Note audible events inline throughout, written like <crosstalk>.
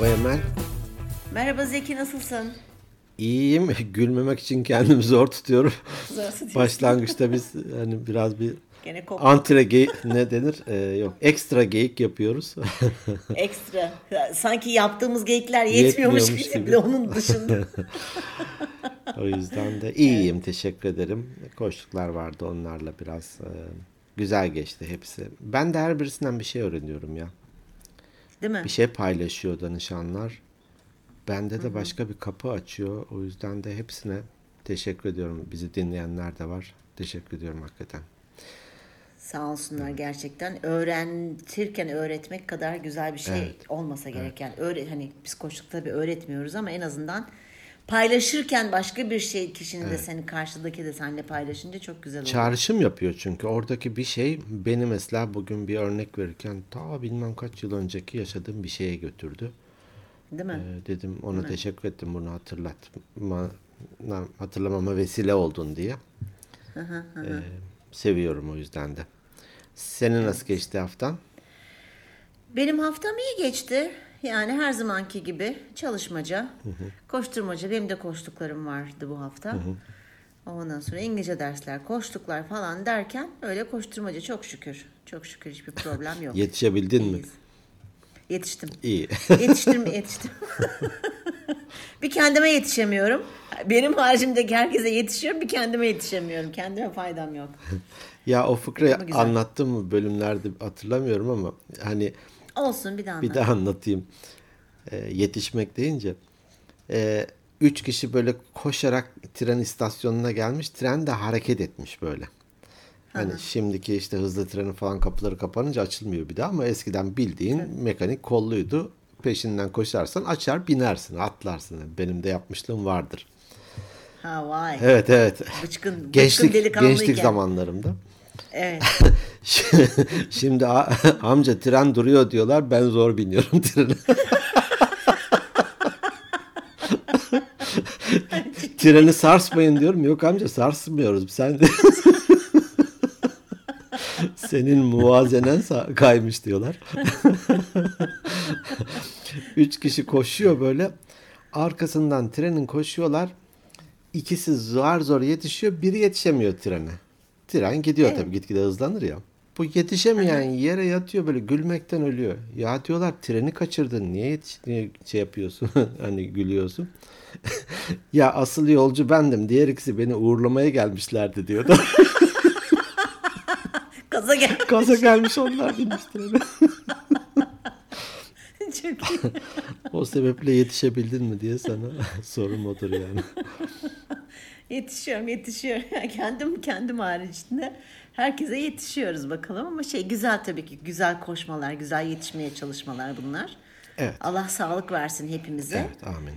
Merhaba Emel. Merhaba Zeki nasılsın? İyiyim. <laughs> Gülmemek için kendimi zor tutuyorum. <laughs> Zor tutuyorsun. Başlangıçta biz hani biraz bir Gene antre gey ne denir? Ee, yok ekstra geyik yapıyoruz. <laughs> ekstra. Sanki yaptığımız geyikler yetmiyormuş, Yetmiyormuş gibi. gibi. onun dışında. o yüzden de iyiyim. Teşekkür ederim. Koştuklar vardı onlarla biraz. e, güzel geçti hepsi. Ben de her birisinden bir şey öğreniyorum ya. Değil mi? Bir şey paylaşıyor danışanlar. Bende de başka bir kapı açıyor. O yüzden de hepsine teşekkür ediyorum. Bizi dinleyenler de var. Teşekkür ediyorum hakikaten. Sağ olsunlar gerçekten. Öğretirken öğretmek kadar güzel bir şey Evet. olmasa gerek. Yani öğre, hani biz koçluk tabii öğretmiyoruz ama en azından paylaşırken başka bir şey kişinin de senin karşıdaki de seninle paylaşınca çok güzel oluyor. Çağrışım yapıyor çünkü oradaki bir şey beni mesela bugün bir örnek verirken ta bilmem kaç yıl önceki yaşadığım bir şeye götürdü. Değil mi? Ee, dedim ona teşekkür ettim bunu hatırlatma hatırlamama vesile oldun diye. Ee, seviyorum o yüzden de. Senin nasıl geçti haftan? Benim haftam iyi geçti. Yani her zamanki gibi çalışmaca, koşturmaca. Benim de koştuklarım vardı bu hafta. Ondan sonra İngilizce dersler, koştuklar falan derken öyle koşturmaca çok şükür. Çok şükür hiçbir problem yok. <laughs> Yetişebildin mi? İyiyiz. Yetiştim. İyi. Yetiştim, <laughs> yetiştim. <laughs> bir kendime yetişemiyorum. Benim haricimdeki herkese yetişiyorum, bir kendime yetişemiyorum. Kendime faydam yok. ya o fıkrayı anlattım mı bölümlerde hatırlamıyorum ama hani Olsun bir daha Bir anlat. daha anlatayım. Ee, yetişmek deyince. Ee, üç kişi böyle koşarak tren istasyonuna gelmiş. Tren de hareket etmiş böyle. Hani şimdiki işte hızlı trenin falan kapıları kapanınca açılmıyor bir daha ama eskiden bildiğin mekanik kolluydu. Peşinden koşarsan açar binersin atlarsın. Benim de yapmışlığım vardır. Ha vay. Evet evet. Bıçkın, bıçkın Gençlik, gençlik zamanlarımda. Evet. <laughs> Şimdi amca tren duruyor diyorlar. Ben zor biniyorum trene. <laughs> Treni sarsmayın diyorum. Yok amca sarsmıyoruz. Sen de <laughs> senin muvazenen kaymış diyorlar. Üç kişi koşuyor böyle. Arkasından trenin koşuyorlar. İkisi zor zor yetişiyor. Biri yetişemiyor trene. Tren gidiyor tabii gitgide hızlanır ya. Bu yetişemeyen yere yatıyor böyle gülmekten ölüyor. Ya diyorlar treni kaçırdın. Niye yetiş niye şey yapıyorsun? <laughs> hani gülüyorsun. <laughs> ya asıl yolcu bendim. Diğer ikisi beni uğurlamaya gelmişlerdi diyordu. <laughs> Gaza gel. Gaza gelmiş onlar binmiş trene. Çok iyi. o sebeple yetişebildin mi diye sana sorum odur yani. Yetişiyorum, yetişiyorum. <laughs> kendim kendim haricinde herkese yetişiyoruz bakalım ama şey güzel tabii ki güzel koşmalar, güzel yetişmeye çalışmalar bunlar. Evet. Allah sağlık versin hepimize Evet amin.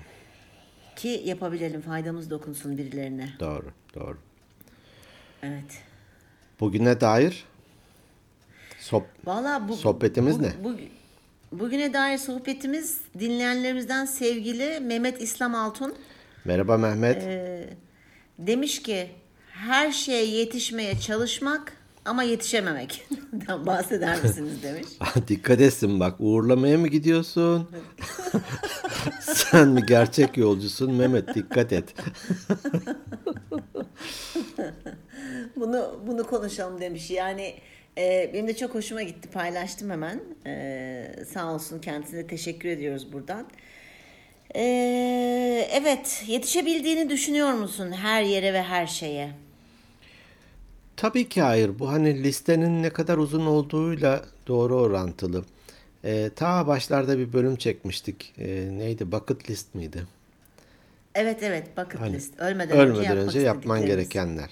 ki yapabilelim, faydamız dokunsun birilerine. Doğru doğru. Evet. Bugüne dair sohb Vallahi bu Sohbetimiz bu- ne? Bu, bugüne dair sohbetimiz dinleyenlerimizden sevgili Mehmet İslam Altun Merhaba Mehmet. Demiş ki her şeye yetişmeye çalışmak ama yetişememek. <laughs> bahseder misiniz demiş. <laughs> Dikkat etsin bak uğurlamaya mı gidiyorsun? <laughs> Sen mi gerçek yolcusun Mehmet dikkat et. Bunu bunu konuşalım demiş. Yani e, benim de çok hoşuma gitti. Paylaştım hemen. E, sağ olsun kendisine teşekkür ediyoruz buradan. E, evet, yetişebildiğini düşünüyor musun her yere ve her şeye? Tabii ki hayır. Bu hani listenin ne kadar uzun olduğuyla doğru orantılı. Ee, ta başlarda bir bölüm çekmiştik. Ee, neydi? Bucket list miydi? Evet evet bucket Hani list. Ölmeden, Ölmeden önce, önce yapman gerekenler.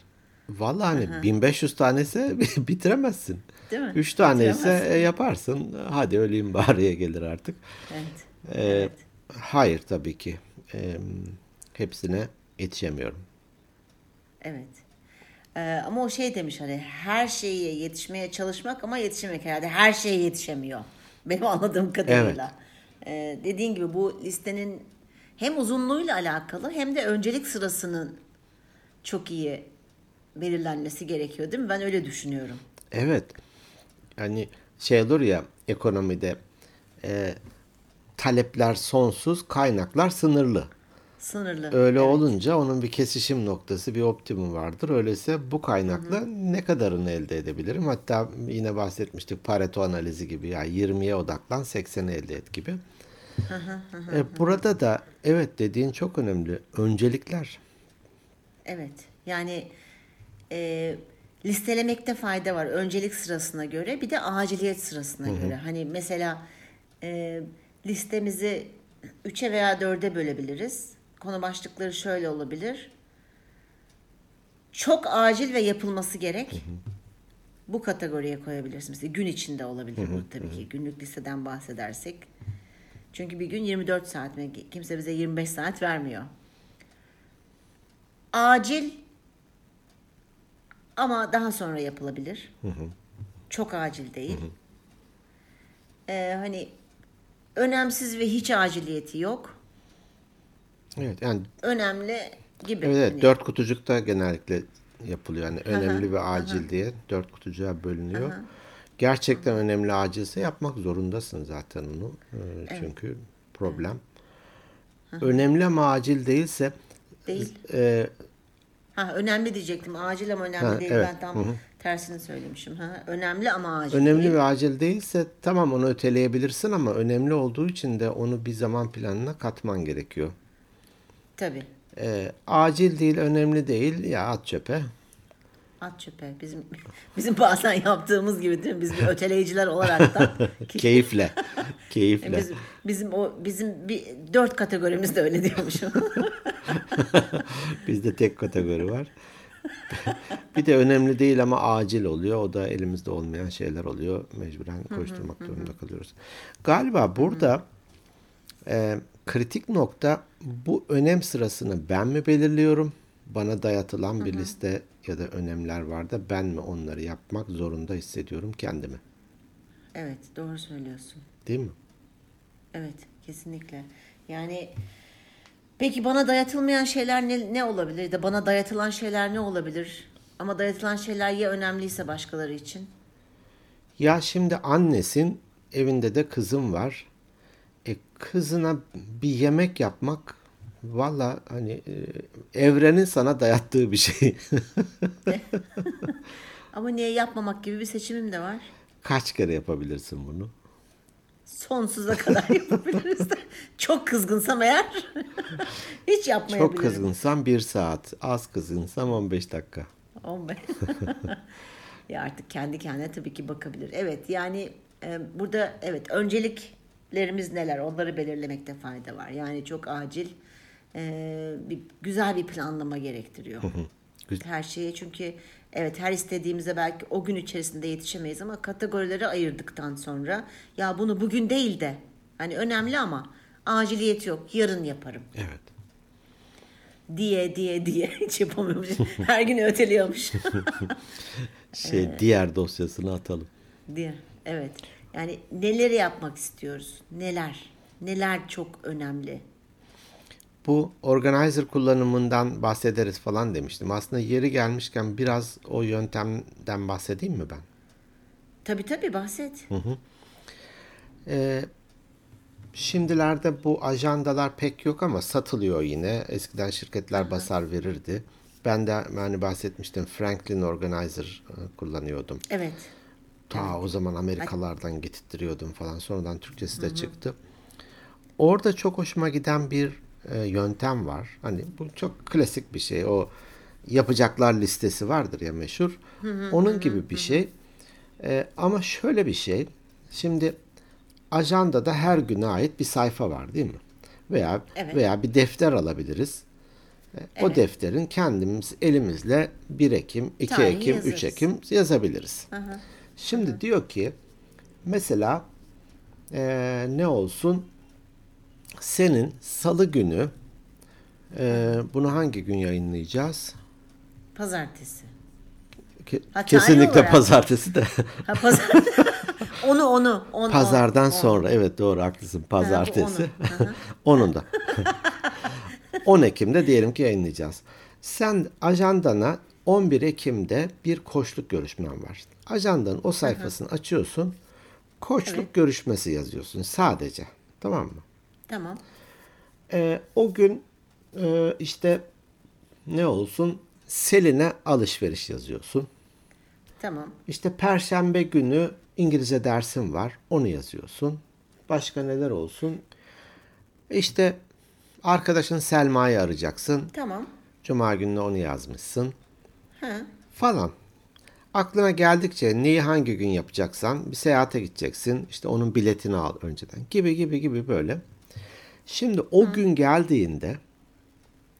Vallahi hani 1500 tanesi <laughs> bitiremezsin. Değil mi? 3 tane ise yaparsın. Hadi öleyim bariye <laughs> gelir artık. Evet. Ee, evet. Hayır tabii ki. Ee, hepsine yetişemiyorum. Evet. Ee, ama o şey demiş hani her şeye yetişmeye çalışmak ama yetişemek herhalde. Her şeye yetişemiyor. <laughs> Benim anladığım kadarıyla. Ee, dediğin gibi bu listenin hem uzunluğuyla alakalı hem de öncelik sırasının çok iyi belirlenmesi gerekiyor değil mi? Ben öyle düşünüyorum. Evet. Yani şey olur ya ekonomide e, talepler sonsuz, kaynaklar sınırlı. Sınırlı. Öyle Evet. olunca onun bir kesişim noktası, bir optimum vardır. Öyleyse bu kaynakla ne kadarını elde edebilirim? Hatta yine bahsetmiştik Pareto analizi gibi. Yani 20'ye odaklan, 80'i elde et gibi. E, burada da evet dediğin çok önemli. Öncelikler. Evet. Yani e, listelemekte fayda var. Öncelik sırasına göre bir de aciliyet sırasına göre. Hani mesela e, listemizi 3'e veya 4'e bölebiliriz. Konu başlıkları şöyle olabilir. Çok acil ve yapılması gerek. Bu kategoriye koyabilirsin. Mesela gün içinde olabilir bu tabii ki. Günlük listeden bahsedersek. Çünkü bir gün 24 saat mi? Kimse bize 25 saat vermiyor. Acil ama daha sonra yapılabilir. Çok acil değil. Ee, hani önemsiz ve hiç aciliyeti yok. Evet yani Önemli gibi. evet, evet Hani- dört kutucukta genellikle yapılıyor. Yani önemli ve acil diye dört kutucuğa bölünüyor. Gerçekten önemli acilse yapmak zorundasın zaten onu. Ee, Çünkü problem. Önemli ama acil değilse Değil. e, Ha önemli diyecektim. Acil ama önemli Ha, değil. evet. Ben tam tersini söylemişim. Ha, önemli ama acil önemli değil. ve acil değilse tamam onu öteleyebilirsin ama önemli olduğu için de onu bir zaman planına katman gerekiyor. Tabii. Ee, acil değil, önemli değil ya at çöpe. At çöpe. Bizim <laughs> bizim bazen yaptığımız gibi değil mi? Biz bir öteleyiciler olarak da <laughs> Keyifle. <laughs> Keyifle. Biz, bizim o bizim bir dört kategorimiz de öyle diyormuşum. Bizde tek kategori var. <laughs> bir de önemli değil ama acil oluyor. O da elimizde olmayan şeyler oluyor. Mecburen koşturmak durumunda kalıyoruz. Galiba burada e, kritik nokta bu önem sırasını ben mi belirliyorum? Bana dayatılan bir liste ya da önemler var da ben mi onları yapmak zorunda hissediyorum kendimi? evet doğru söylüyorsun. Değil mi? Evet kesinlikle. Yani peki bana dayatılmayan şeyler ne, ne olabilir? De bana dayatılan şeyler ne olabilir? Ama dayatılan şeyler ya önemliyse başkaları için. Ya şimdi annesin, evinde de kızım var. E, kızına bir yemek yapmak valla hani e, evrenin sana dayattığı bir şey. <laughs> Ama niye yapmamak gibi bir seçimim de var. Kaç kere yapabilirsin bunu? Sonsuza kadar <laughs> yapabiliriz. Çok kızgınsam eğer <laughs> hiç yapmayabilirim. Çok kızgınsan bir saat, az kızgınsam 15 dakika. 15. <laughs> ya artık kendi kendine tabii ki bakabilir. Evet yani e, burada evet önceliklerimiz neler onları belirlemekte fayda var. Yani çok acil e, bir güzel bir planlama gerektiriyor. Her şeye çünkü evet her istediğimize belki o gün içerisinde yetişemeyiz ama kategorilere ayırdıktan sonra ya bunu bugün değil de hani önemli ama aciliyet yok yarın yaparım Evet. diye diye diye <laughs> hiç yapamıyormuş. Her gün öteliyormuş. <laughs> Şey diğer dosyasını atalım. diye. Evet. Yani neleri yapmak istiyoruz? Neler? Neler çok önemli? Bu organizer kullanımından bahsederiz falan demiştim. Aslında yeri gelmişken biraz o yöntemden bahsedeyim mi ben? Tabii tabii bahset. Ee, şimdilerde bu ajandalar pek yok ama satılıyor yine. Eskiden şirketler basar verirdi. Ben de hani bahsetmiştim Franklin Organizer e, kullanıyordum. Evet. Ta o zaman Amerikalardan getirttiriyordum falan. Sonradan Türkçesi de çıktı. Orada çok hoşuma giden bir e, yöntem var. Hani bu çok klasik bir şey. O yapacaklar listesi vardır ya meşhur. Onun gibi bir şey. E, ama şöyle bir şey. Şimdi ajandada her güne ait bir sayfa var değil mi? Veya Evet. veya bir defter alabiliriz. E, O defterin kendimiz elimizle 1 Ekim, 2 Tarihi Ekim, 3 yazarız. Ekim yazabiliriz. Şimdi diyor ki mesela eee, ne olsun senin salı günü eee, bunu hangi gün yayınlayacağız? Pazartesi. Ke- Ha, tarih kesinlikle pazartesi de. Ha, pazar... <laughs> onu onu. On, Pazardan on, on. sonra evet doğru haklısın pazartesi. onu. Hı <laughs> Onun da. <laughs> 10 Ekim'de diyelim ki yayınlayacağız. Sen ajandana 11 Ekim'de bir koçluk görüşmen var. Ajandanın o sayfasını açıyorsun. Koçluk görüşmesi yazıyorsun sadece. Tamam mı? Tamam. Ee, o gün e, işte ne olsun Selin'e alışveriş yazıyorsun. Tamam. İşte perşembe günü İngilizce dersim var. Onu yazıyorsun. Başka neler olsun? İşte arkadaşın Selma'yı arayacaksın. Tamam. Cuma gününe onu yazmışsın. Ha. Falan. Aklına geldikçe neyi hangi gün yapacaksan bir seyahate gideceksin. İşte onun biletini al önceden. Gibi gibi gibi böyle. Şimdi o gün geldiğinde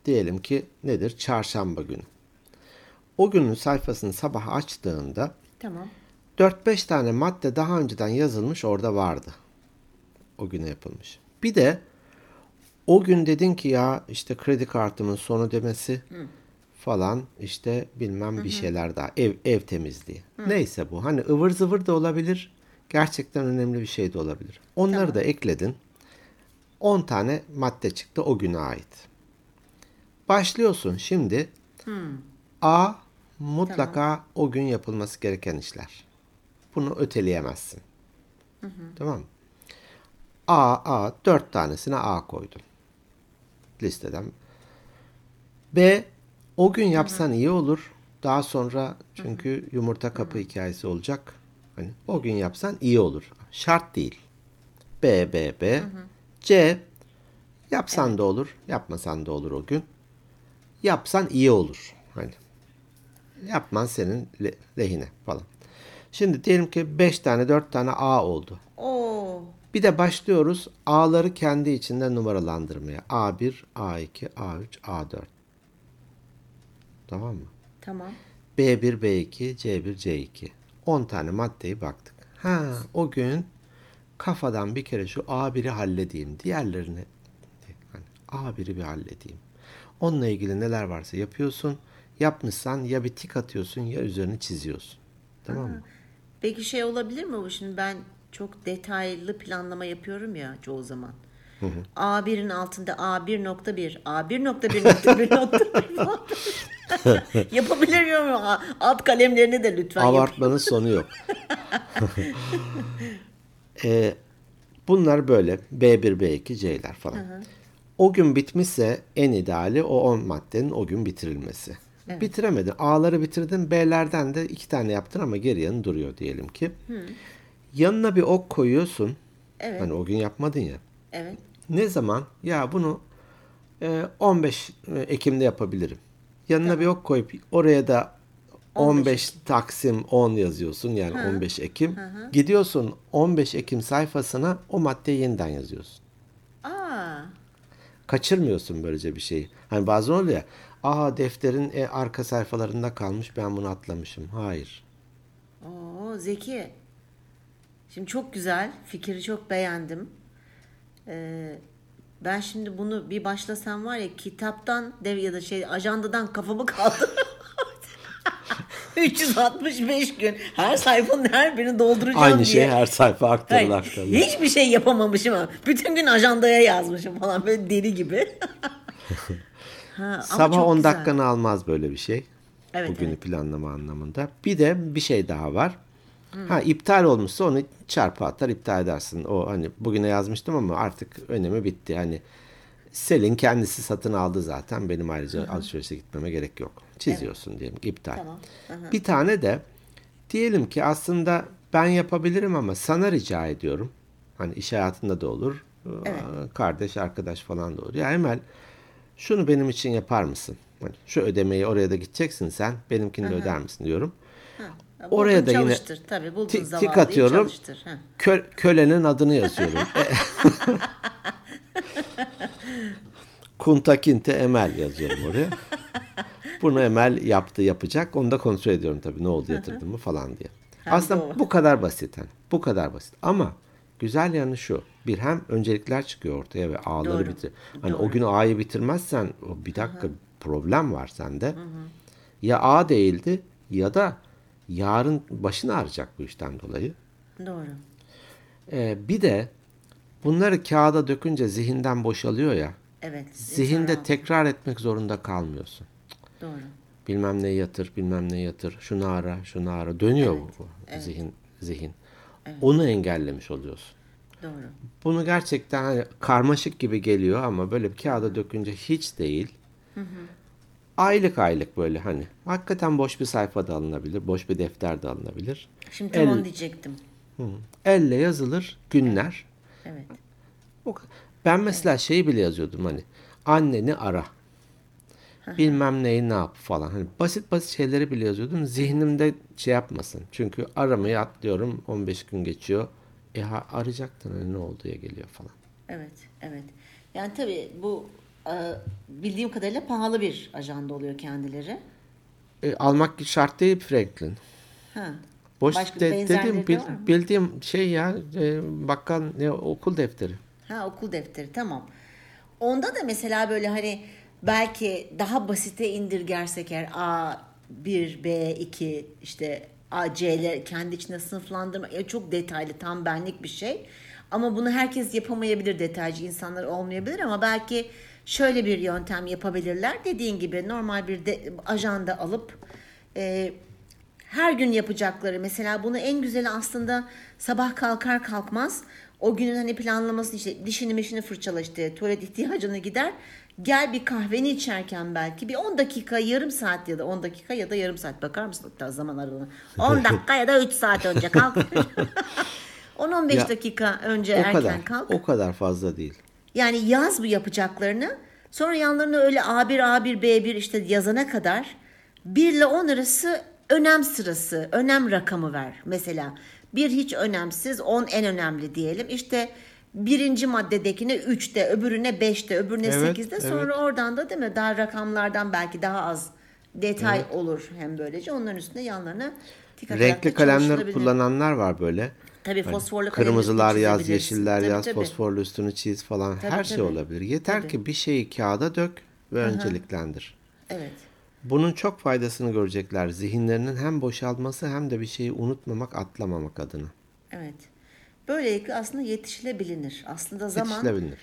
diyelim ki nedir? Çarşamba günü. O günün sayfasını sabah açtığında Tamam. 4-5 tane madde daha önceden yazılmış orada vardı. O güne yapılmış. Bir de o gün dedin ki ya işte kredi kartımın son ödemesi falan işte bilmem bir şeyler daha ev ev temizliği. Neyse bu hani ıvır zıvır da olabilir. Gerçekten önemli bir şey de olabilir. Onları da ekledin. 10 tane madde çıktı o güne ait. Başlıyorsun şimdi. A mutlaka o gün yapılması gereken işler. Bunu öteleyemezsin. Tamam mı? A, A, dört tanesine A koydun. Listeden. B, o gün yapsan iyi olur. Daha sonra çünkü yumurta kapı hikayesi olacak. Hani o gün yapsan iyi olur. Şart değil. B, B, B. C, yapsan da olur, yapmasan da olur o gün. Yapsan iyi olur. Hani yapman senin le- lehine falan. Şimdi diyelim ki 5 tane 4 tane A oldu. Oo. Bir de başlıyoruz A'ları kendi içinde numaralandırmaya. A1, A2, A3, A4. Tamam mı? Tamam. B1, B2, C1, C2. 10 tane maddeyi baktık. Ha, o gün kafadan bir kere şu A1'i halledeyim. Diğerlerini hani A1'i bir halledeyim. Onunla ilgili neler varsa yapıyorsun. Yapmışsan ya bir tik atıyorsun ya üzerini çiziyorsun. Tamam mı? Peki şey olabilir mi bu şimdi ben çok detaylı planlama yapıyorum ya çoğu zaman. A1'in altında A1.1, A1.1.1.1 falan. Yapabilir miyim? Alt kalemlerini de lütfen. Abartmanın sonu yok. <laughs> Ee, bunlar böyle B1, B2, C'ler falan. O gün bitmişse en ideali o 10 maddenin o gün bitirilmesi. Bitiremedin. A'ları bitirdin. B'lerden de iki tane yaptın ama geri yanı duruyor diyelim ki. Yanına bir ok koyuyorsun. Evet. Hani o gün yapmadın ya. Evet. Ne zaman? Ya bunu e, 15 Ekim'de yapabilirim. Yanına bir ok koyup oraya da 15 Taksim 10 yazıyorsun yani 15 Ekim. Gidiyorsun 15 Ekim sayfasına o maddeyi yeniden yazıyorsun. Aa, Kaçırmıyorsun böylece bir şeyi. Hani bazen oluyor ya. Aa defterin e, arka sayfalarında kalmış ben bunu atlamışım. Hayır. Oo, Zeki. Şimdi çok güzel. Fikri çok beğendim. Ee, ben şimdi bunu bir başlasam var ya kitaptan dev ya da şey ajandadan kafamı <laughs> kaldırırım. 365 gün her sayfanın her birini dolduracağım Aynı diye. şey her sayfa aktarılı Hayır, hiçbir şey yapamamışım ama bütün gün ajandaya yazmışım falan böyle deli gibi. <laughs> ha, Sabah çok 10 güzel. dakikanı almaz böyle bir şey. Evet, Bugünü evet. planlama anlamında. Bir de bir şey daha var. Ha iptal olmuşsa onu çarpı atar iptal edersin. O hani bugüne yazmıştım ama artık önemi bitti. Hani Selin kendisi satın aldı zaten. Benim ayrıca alışverişe gitmeme gerek yok. Çiziyorsun diyelim ki iptal. Tamam. Bir tane de diyelim ki aslında ben yapabilirim ama sana rica ediyorum. Hani iş hayatında da olur. Kardeş, arkadaş falan da olur. Ya Emel şunu benim için yapar mısın? Hani şu ödemeyi oraya da gideceksin sen. Benimkini de öder misin diyorum. Ya Oraya da yine. Tabii tik- tik atıyorum. Ha. Kö- kölenin adını yazıyorum. E- <laughs> <laughs> Kunta Kinte Emel yazıyorum oraya. <laughs> Bunu Emel yaptı yapacak. Onu da kontrol ediyorum tabii ne oldu yatırdım mı falan diye. Aslında doğru. bu kadar basit. Hani. Bu kadar basit. Ama güzel yanı şu. Bir hem öncelikler çıkıyor ortaya ve A'ları Doğru. bitir. Hani o gün A'yı bitirmezsen o bir dakika problem var sende. Ya A değildi ya da yarın başını ağrıyacak bu işten dolayı. Doğru. Ee, bir de bunları kağıda dökünce zihinden boşalıyor ya. Evet. Zihinde tekrar etmek zorunda kalmıyorsun. Doğru. Bilmem ne yatır, bilmem ne yatır. Şunu ara, şunu ara. Dönüyor bu, bu zihin zihin. Onu engellemiş oluyorsun. Doğru. Bunu gerçekten hani karmaşık gibi geliyor ama böyle bir kağıda dökünce hiç değil. Aylık aylık böyle hani. Hakikaten boş bir sayfa da alınabilir. Boş bir defter de alınabilir. Şimdi tam El- onu diyecektim. Hı. Elle yazılır günler. Evet. Kadar. Ben mesela şeyi bile yazıyordum hani. Anneni ara. Bilmem neyi ne yap falan. Hani basit basit şeyleri bile yazıyordum. Zihnimde şey yapmasın. Çünkü aramayı atlıyorum. 15 gün geçiyor. E arayacaktın hani ne olduğuya geliyor falan. Evet, evet. Yani tabii bu e, bildiğim kadarıyla pahalı bir ajanda oluyor kendileri. E, almak şart değil Franklin. Ha. Boş Başka de- dediğim de bil- bildiğim şey ya e, bakkal ne okul defteri. Ha okul defteri tamam. Onda da mesela böyle hani belki daha basite indirgersek eğer A1, B2 işte A, C'ler kendi içinde sınıflandırma ya çok detaylı tam benlik bir şey. Ama bunu herkes yapamayabilir detaycı insanlar olmayabilir ama belki şöyle bir yöntem yapabilirler. Dediğin gibi normal bir de, ajanda alıp e, her gün yapacakları mesela bunu en güzeli aslında sabah kalkar kalkmaz o günün hani planlamasını işte dişini mişini fırçala işte tuvalet ihtiyacını gider gel bir kahveni içerken belki bir 10 dakika yarım saat ya da 10 dakika ya da yarım saat bakar mısın hatta zaman aralığına 10 dakika ya da 3 saat önce kalk <laughs> 10-15 Ya, dakika önce erken kadar. kalk O kadar fazla değil. yani yaz bu yapacaklarını. Sonra yanlarına öyle A1, A1, B1 işte yazana kadar 1 ile 10 arası önem sırası, önem rakamı ver. Mesela bir hiç önemsiz, 10 en önemli diyelim. İşte birinci maddedekine 3'te, öbürüne 5'te, öbürüne Evet, 8'de. Sonra oradan da değil mi daha rakamlardan belki daha az detay olur hem böylece. Onların üstüne yanlarına Renkli kalemler kullananlar var böyle. Tabii Hani fosforlu Kırmızılar yaz, yeşiller Tabii, yaz, tabii. fosforlu üstünü çiz falan. Tabii, Her şey tabii. olabilir. Yeter Tabii. ki bir şeyi kağıda dök ve önceliklendir. Evet. Bunun çok faydasını görecekler. Zihinlerinin hem boşalması hem de bir şeyi unutmamak, atlamamak adına. Evet. Böylelikle aslında yetişilebilir. Aslında zaman Yetişilebilir.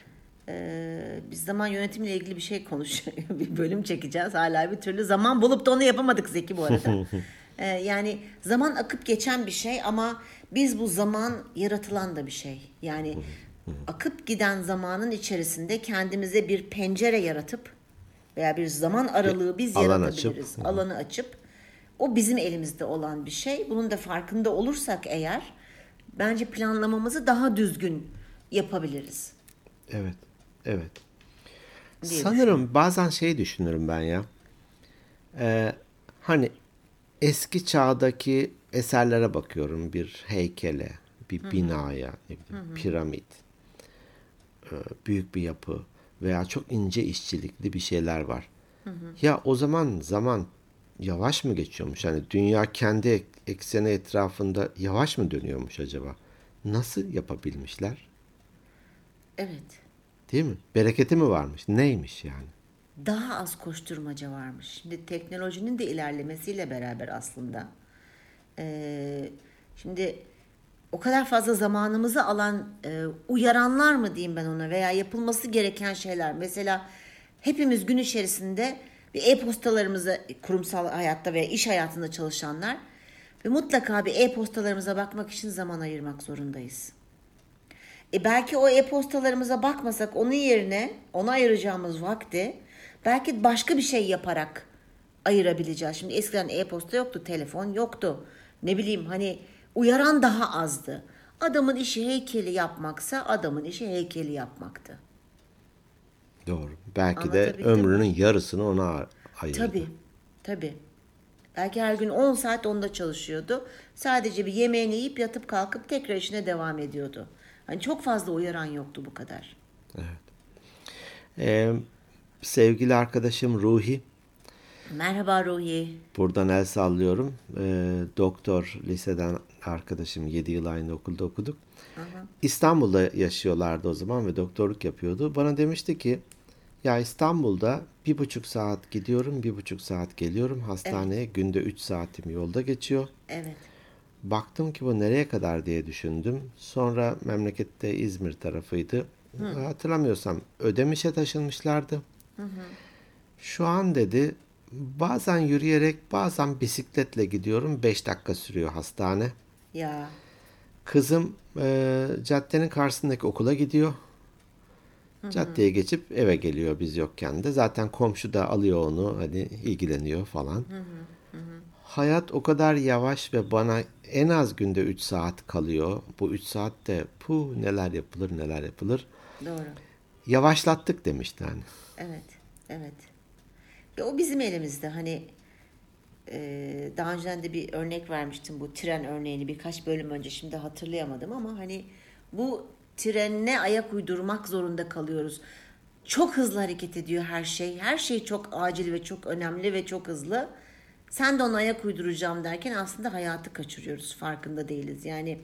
e, biz zaman yönetimiyle ilgili bir şey konuş <laughs> bir bölüm çekeceğiz. Hala bir türlü zaman bulup da onu yapamadık Zeki bu arada. <laughs> E, yani zaman akıp geçen bir şey ama biz bu zaman yaratılan da bir şey. Yani akıp giden zamanın içerisinde kendimize bir pencere yaratıp veya bir zaman aralığı biz alan yaratabiliriz. açıp. Alanı açıp o bizim elimizde olan bir şey. Bunun da farkında olursak eğer bence planlamamızı daha düzgün yapabiliriz. Evet. Evet. diye Sanırım bazen şey düşünürüm ben ya. Ee, hani eski çağdaki eserlere bakıyorum. Bir heykele, bir binaya, ne bileyim, piramit, e, büyük bir yapı veya çok ince işçilikli bir şeyler var. Ya o zaman zaman yavaş mı geçiyormuş? Hani dünya kendi ek- ekseni etrafında yavaş mı dönüyormuş acaba? Nasıl yapabilmişler? Evet. Değil mi? Bereketi mi varmış? Neymiş yani? Daha az koşturmaca varmış. Şimdi teknolojinin de ilerlemesiyle beraber aslında. Ee, şimdi o kadar fazla zamanımızı alan e, uyaranlar mı diyeyim ben ona veya yapılması gereken şeyler. Mesela hepimiz gün içerisinde bir e-postalarımıza kurumsal hayatta veya iş hayatında çalışanlar ve mutlaka bir e-postalarımıza bakmak için zaman ayırmak zorundayız. E belki o e-postalarımıza bakmasak onun yerine ona ayıracağımız vakti belki başka bir şey yaparak ayırabileceğiz. Şimdi eskiden e-posta yoktu, telefon yoktu. Ne bileyim hani uyaran daha azdı. Adamın işi heykeli yapmaksa adamın işi heykeli yapmaktı. Doğru. Belki de Anlatabildim ömrünün yarısını ona ayırdı. Tabii, tabii. Belki her gün 10 saat onda çalışıyordu. Sadece bir yemeğini yiyip yatıp kalkıp tekrar işine devam ediyordu. Hani çok fazla uyaran yoktu bu kadar. Ee, sevgili arkadaşım Ruhi, Merhaba Ruhi. buradan el sallıyorum. Ee, doktor, liseden arkadaşım, 7 yıl aynı okulda okuduk. İstanbul'da yaşıyorlardı o zaman ve doktorluk yapıyordu. Bana demişti ki, ya İstanbul'da bir buçuk saat gidiyorum, bir buçuk saat geliyorum hastaneye. Günde 3 saatim yolda geçiyor. Evet. Baktım ki bu nereye kadar diye düşündüm. Sonra memlekette İzmir tarafıydı. Hatırlamıyorsam Ödemiş'e taşınmışlardı. Şu an dedi bazen yürüyerek bazen bisikletle gidiyorum. 5 dakika sürüyor hastane. Ya Kızım e, caddenin karşısındaki okula gidiyor. Caddeye geçip eve geliyor biz yokken de. Zaten komşu da alıyor onu hani ilgileniyor falan. Hayat o kadar yavaş ve bana en az günde 3 saat kalıyor. Bu 3 saatte puh neler yapılır neler yapılır. Doğru. Yavaşlattık demişti hani. Evet, evet. Ya o bizim elimizde. Hani daha önceden de bir örnek vermiştim bu tren örneğini birkaç bölüm önce şimdi hatırlayamadım ama hani bu trenine ayak uydurmak zorunda kalıyoruz. Çok hızlı hareket ediyor her şey. Her şey çok acil ve çok önemli ve çok hızlı. Sen de ona ayak uyduracağım derken aslında hayatı kaçırıyoruz. Farkında değiliz. Yani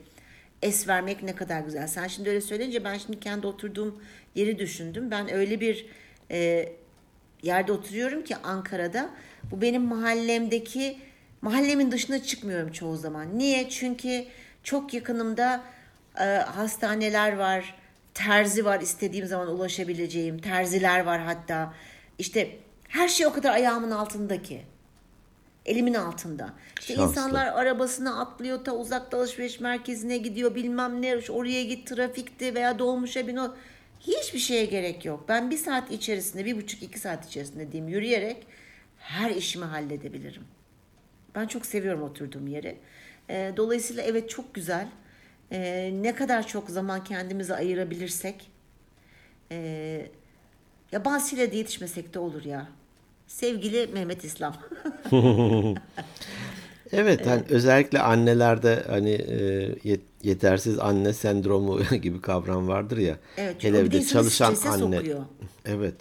es vermek ne kadar güzel. Sen şimdi öyle söyleyince ben şimdi kendi oturduğum yeri düşündüm. Ben öyle bir e, yerde oturuyorum ki Ankara'da. Bu benim mahallemdeki mahallemin dışına çıkmıyorum çoğu zaman. Niye? Çünkü çok yakınımda e, hastaneler var, terzi var istediğim zaman ulaşabileceğim, terziler var hatta. İşte her şey o kadar ayağımın altında ki. Elimin altında. İşte Şanslı. insanlar arabasına atlıyor ta uzakta alışveriş merkezine gidiyor bilmem ne oraya git trafikti veya dolmuşa bin o. Hiçbir şeye gerek yok. Ben bir saat içerisinde bir buçuk iki saat içerisinde diyeyim yürüyerek her işimi halledebilirim. Ben çok seviyorum oturduğum yeri. Ee, dolayısıyla evet çok güzel. Ee, ne kadar çok zaman kendimize ayırabilirsek ee, ya bazısıyla da yetişmesek de olur ya. Sevgili Mehmet İslam. <laughs> <laughs> Evet, hani özellikle annelerde hani e, yet- yetersiz anne sendromu <laughs> gibi kavram vardır ya. Evet, Hele de çalışan anne. sokuyor. Evet.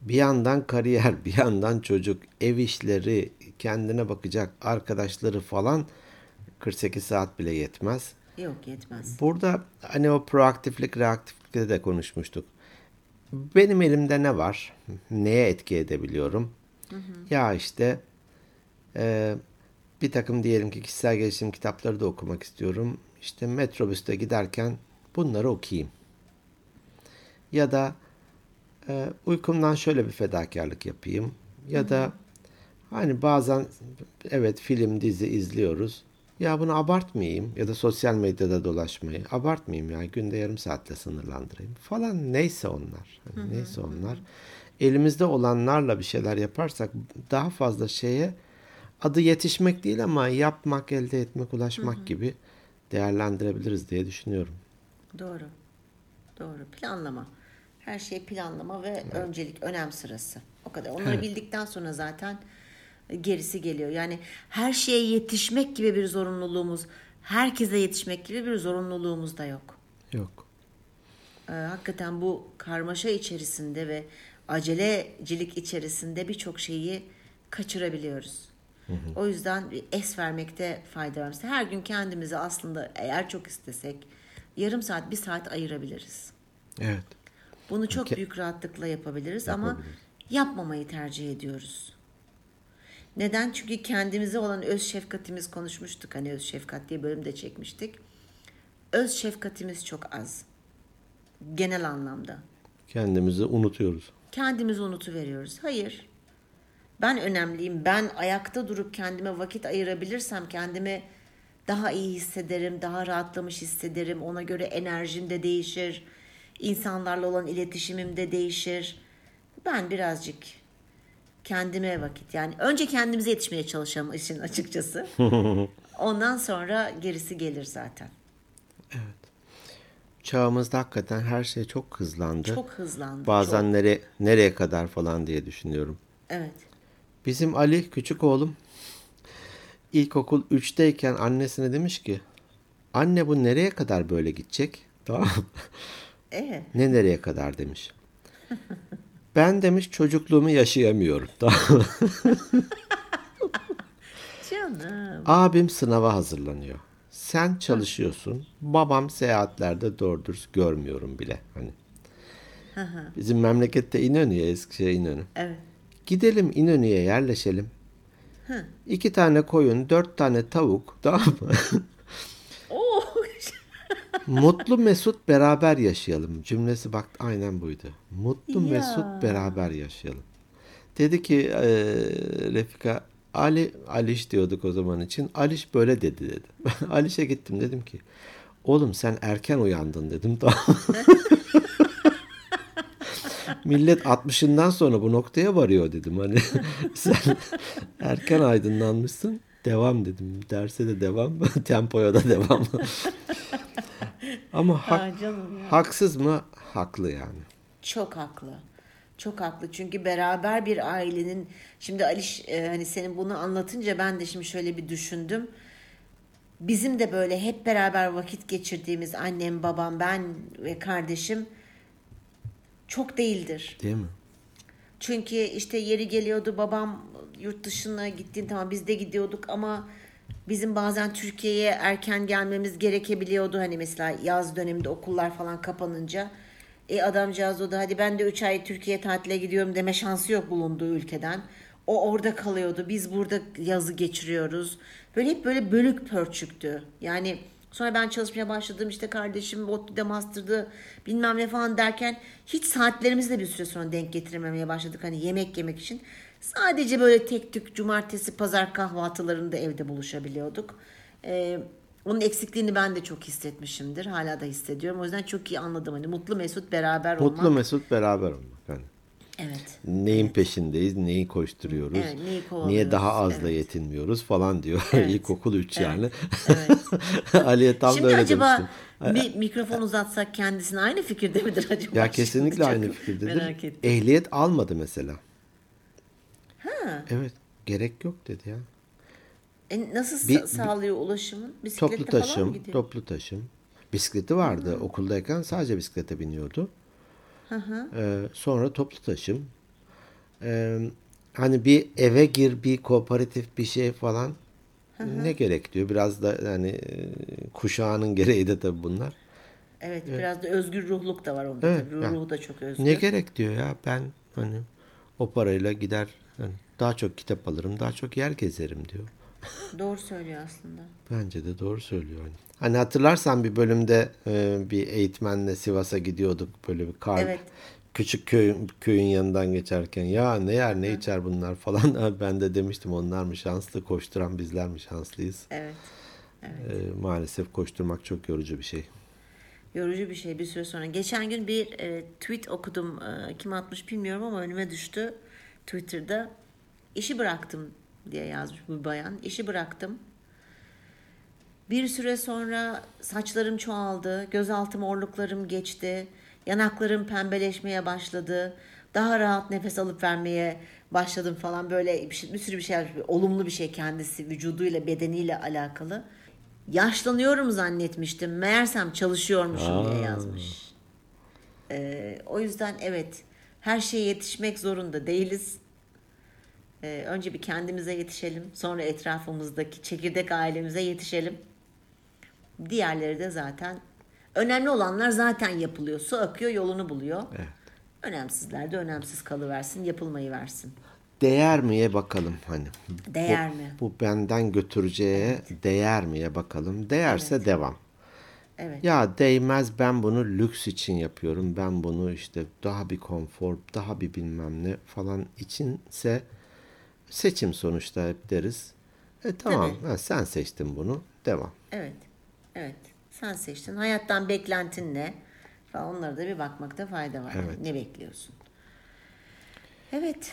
Bir yandan kariyer, <laughs> bir yandan çocuk, ev işleri, kendine bakacak arkadaşları falan 48 saat bile yetmez. Yok yetmez. Burada hani o proaktiflik, reaktiflikte de konuşmuştuk. Benim elimde ne var? Neye etki edebiliyorum? Ya işte e, bir takım diyelim ki kişisel gelişim kitapları da okumak istiyorum. İşte metrobüste giderken bunları okuyayım. Ya da e, uykumdan şöyle bir fedakarlık yapayım. Ya da hani bazen evet film dizi izliyoruz. Ya bunu abartmayayım ya da sosyal medyada dolaşmayı abartmayayım ya günde yarım saatle sınırlandırayım falan neyse onlar. Hani neyse onlar. Elimizde olanlarla bir şeyler yaparsak daha fazla şeye adı yetişmek değil ama yapmak, elde etmek, ulaşmak gibi değerlendirebiliriz diye düşünüyorum. Doğru. Doğru. Planlama. Her şey planlama ve öncelik, önem sırası. O kadar. Onları bildikten sonra zaten gerisi geliyor. Yani her şeye yetişmek gibi bir zorunluluğumuz, herkese yetişmek gibi bir zorunluluğumuz da yok. Yok. Ee, hakikaten bu karmaşa içerisinde ve acelecilik içerisinde birçok şeyi kaçırabiliyoruz. O yüzden es vermekte fayda var. Mesela Her gün kendimize aslında eğer çok istesek yarım saat, bir saat ayırabiliriz. Evet. Bunu çok Ke- büyük rahatlıkla yapabiliriz, ama Yapabiliriz. yapmamayı tercih ediyoruz. Neden? Çünkü kendimize olan öz şefkatimiz konuşmuştuk. Hani öz şefkat diye bölüm de çekmiştik. Öz şefkatimiz çok az. Genel anlamda. Kendimizi unutuyoruz. Kendimizi unutuveriyoruz. Hayır. Ben önemliyim. Ben ayakta durup kendime vakit ayırabilirsem kendimi daha iyi hissederim, daha rahatlamış hissederim. Ona göre enerjim de değişir. İnsanlarla olan iletişimim de değişir. Ben birazcık kendime vakit yani önce kendimize yetişmeye çalışalım işin açıkçası. <laughs> Ondan sonra gerisi gelir zaten. Çağımızda hakikaten her şey çok hızlandı. Çok hızlandı. Bazen çok. nereye nereye kadar falan diye düşünüyorum. Evet. Bizim Ali küçük oğlum ilkokul 3'teyken annesine demiş ki anne bu nereye kadar böyle gidecek? Tamam? <laughs> Ee, Ne nereye kadar demiş. <laughs> Ben demiş çocukluğumu yaşayamıyorum. <laughs> Tamam canım. Abim sınava hazırlanıyor. Sen çalışıyorsun. Babam seyahatlerde doğru dürüst görmüyorum bile. Hani. Bizim memlekette İnönü ya Eskişehir İnönü. Evet. Gidelim İnönü'ye yerleşelim. İki tane koyun, dört tane tavuk, tamam mı? <laughs> Oo. <laughs> Mutlu Mesut beraber yaşayalım. Cümlesi bak aynen buydu. Mutlu Ya. Mesut beraber yaşayalım. Dedi ki e, Refika Ali Aliş diyorduk o zaman için. Aliş böyle dedi dedi. <laughs> Aliş'e gittim dedim ki Oğlum sen erken uyandın dedim tamam. Millet 60'ından sonra bu noktaya varıyor dedim. Hani <laughs> sen erken aydınlanmışsın. Devam dedim. Derse de devam. <laughs> Tempoya da devam. <laughs> Ama hak, ya. haksız mı? Haklı yani. Çok haklı. Çok haklı. Çünkü beraber bir ailenin şimdi Aliş e, hani senin bunu anlatınca ben de şimdi şöyle bir düşündüm. Bizim de böyle hep beraber vakit geçirdiğimiz annem, babam, ben ve kardeşim çok değildir. Değil mi? Çünkü işte yeri geliyordu babam yurt dışına gittiğin tamam biz de gidiyorduk ama bizim bazen Türkiye'ye erken gelmemiz gerekebiliyordu. Hani mesela yaz döneminde okullar falan kapanınca. E adamcağız o da hadi ben de 3 ay Türkiye tatile gidiyorum deme şansı yok bulunduğu ülkeden. O orada kalıyordu. Biz burada yazı geçiriyoruz. Böyle hep böyle bölük pörçüktü. Yani sonra ben çalışmaya başladım işte kardeşim ODTÜ'de master'dı bilmem ne falan derken hiç saatlerimizi de bir süre sonra denk getirememeye başladık. Hani yemek yemek için. Sadece böyle tek tük cumartesi pazar kahvaltılarında evde buluşabiliyorduk. Ee, onun eksikliğini ben de çok hissetmişimdir. Hala da hissediyorum. O yüzden çok iyi anladım. Hani mutlu mesut beraber olmak. Mutlu mesut beraber olmak. Hani Evet. neyin peşindeyiz, neyi koşturuyoruz, Evet, neyi niye daha azla evet. yetinmiyoruz falan diyor. Evet, <laughs> İlkokul 3 yani. Evet. <laughs> Ali'ye tam da Şimdi öyle acaba demiştim. bir mikrofon uzatsak kendisine aynı fikirde midir acaba? Ya kesinlikle Çok aynı fikirdedir. Merak ettim. Ehliyet almadı mesela. Ha. Evet, gerek yok dedi ya. E nasıl Bir- sa- sağlıyor ulaşımın? Bisikletle Toplu falan mı taşım, gidiyor? toplu taşım. Bisikleti vardı. Okuldayken sadece bisiklete biniyordu. Ee, sonra toplu taşım. Ee, hani bir eve gir, bir kooperatif bir şey falan ne gerek diyor. Biraz da hani e, kuşağının gereği de tabii bunlar. Evet, biraz da özgür ruhluk da var onda Evet, tabii. Ruhu da çok özgür. Ne gerek diyor ya ben hani o parayla gider hani daha çok kitap alırım, daha çok yer gezerim diyor. Doğru söylüyor aslında. Bence de doğru söylüyor. Hani, hani hatırlarsan bir bölümde e, bir eğitmenle Sivas'a gidiyorduk böyle bir kar Evet. küçük köy, köyün yanından geçerken ya ne yer ne içer bunlar falan <laughs> ben de demiştim onlar mı şanslı koşturan bizler mi şanslıyız. Evet. E, maalesef koşturmak çok yorucu bir şey. Yorucu bir şey bir süre sonra. Geçen gün bir e, tweet okudum. E, kim atmış bilmiyorum ama önüme düştü. Twitter'da işi bıraktım diye yazmış bu bayan. İşi bıraktım. Bir süre sonra saçlarım çoğaldı. Gözaltı morluklarım geçti. Yanaklarım pembeleşmeye başladı. Daha rahat nefes alıp vermeye başladım falan böyle bir, şey, bir sürü bir şey. Olumlu bir şey kendisi vücuduyla bedeniyle alakalı. Yaşlanıyorum zannetmiştim. Meğersem çalışıyormuşum diye yazmış. Ee, o yüzden evet her şeye yetişmek zorunda değiliz. Ee, önce bir kendimize yetişelim. Sonra etrafımızdaki çekirdek ailemize yetişelim. Diğerleri de zaten önemli olanlar zaten yapılıyor. Su akıyor yolunu buluyor. Evet. Önemsizler de önemsiz kalıversin, yapılmayı versin. Değer miye bakalım hani. Değer bu, mi? Bu benden götüreceğe değer miye bakalım. Değerse devam. Evet. Ya değmez ben bunu lüks için yapıyorum. Ben bunu işte daha bir konfor, daha bir bilmem ne falan içinse seçim sonuçta hep deriz. E tamam ha, sen seçtin bunu. Devam. Evet. Evet. Sen seçtin. Hayattan beklentin ne? Falan onlara da bir bakmakta fayda var. Evet. Ne bekliyorsun? Evet.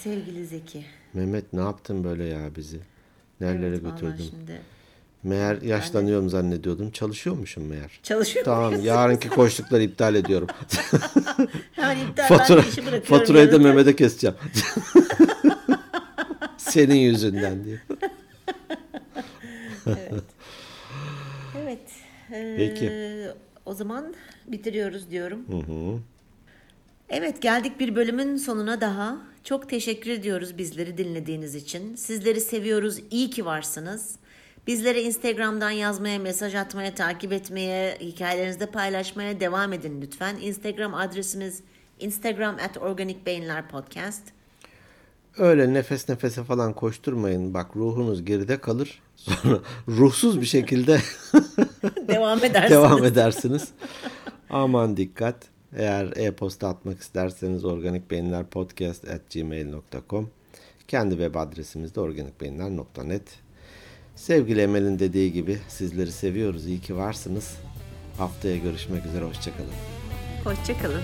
Sevgili Zeki. Mehmet ne yaptın böyle ya bizi? Nerelere Evet, götürdün? Şimdi Meğer yaşlanıyorum zannediyordum. Çalışıyormuşum meğer. çalışıyor Tamam <laughs> yarınki koştukları iptal ediyorum. <laughs> Hemen iptal Fatura, ben işi bırakıyorum. faturayı da. Mehmet'e keseceğim. <laughs> Senin yüzünden diye. <laughs> Evet. Ee, Peki. O zaman bitiriyoruz diyorum. Evet geldik bir bölümün sonuna daha. Çok teşekkür ediyoruz bizleri dinlediğiniz için. Sizleri seviyoruz. İyi ki varsınız. Bizlere Instagram'dan yazmaya, mesaj atmaya, takip etmeye, hikayelerinizde paylaşmaya devam edin lütfen. Instagram adresimiz instagram at organic beyinler podcast. Öyle nefes nefese falan koşturmayın. Bak ruhunuz geride kalır. Sonra <laughs> ruhsuz bir şekilde <laughs> devam edersiniz. devam edersiniz. Aman dikkat. Eğer e-posta atmak isterseniz organikbeyinlerpodcast at gmail.com Kendi web adresimiz de organikbeyinler.net Sevgili Emel'in dediği gibi sizleri seviyoruz. İyi ki varsınız. Haftaya görüşmek üzere. Hoşçakalın. Hoşçakalın.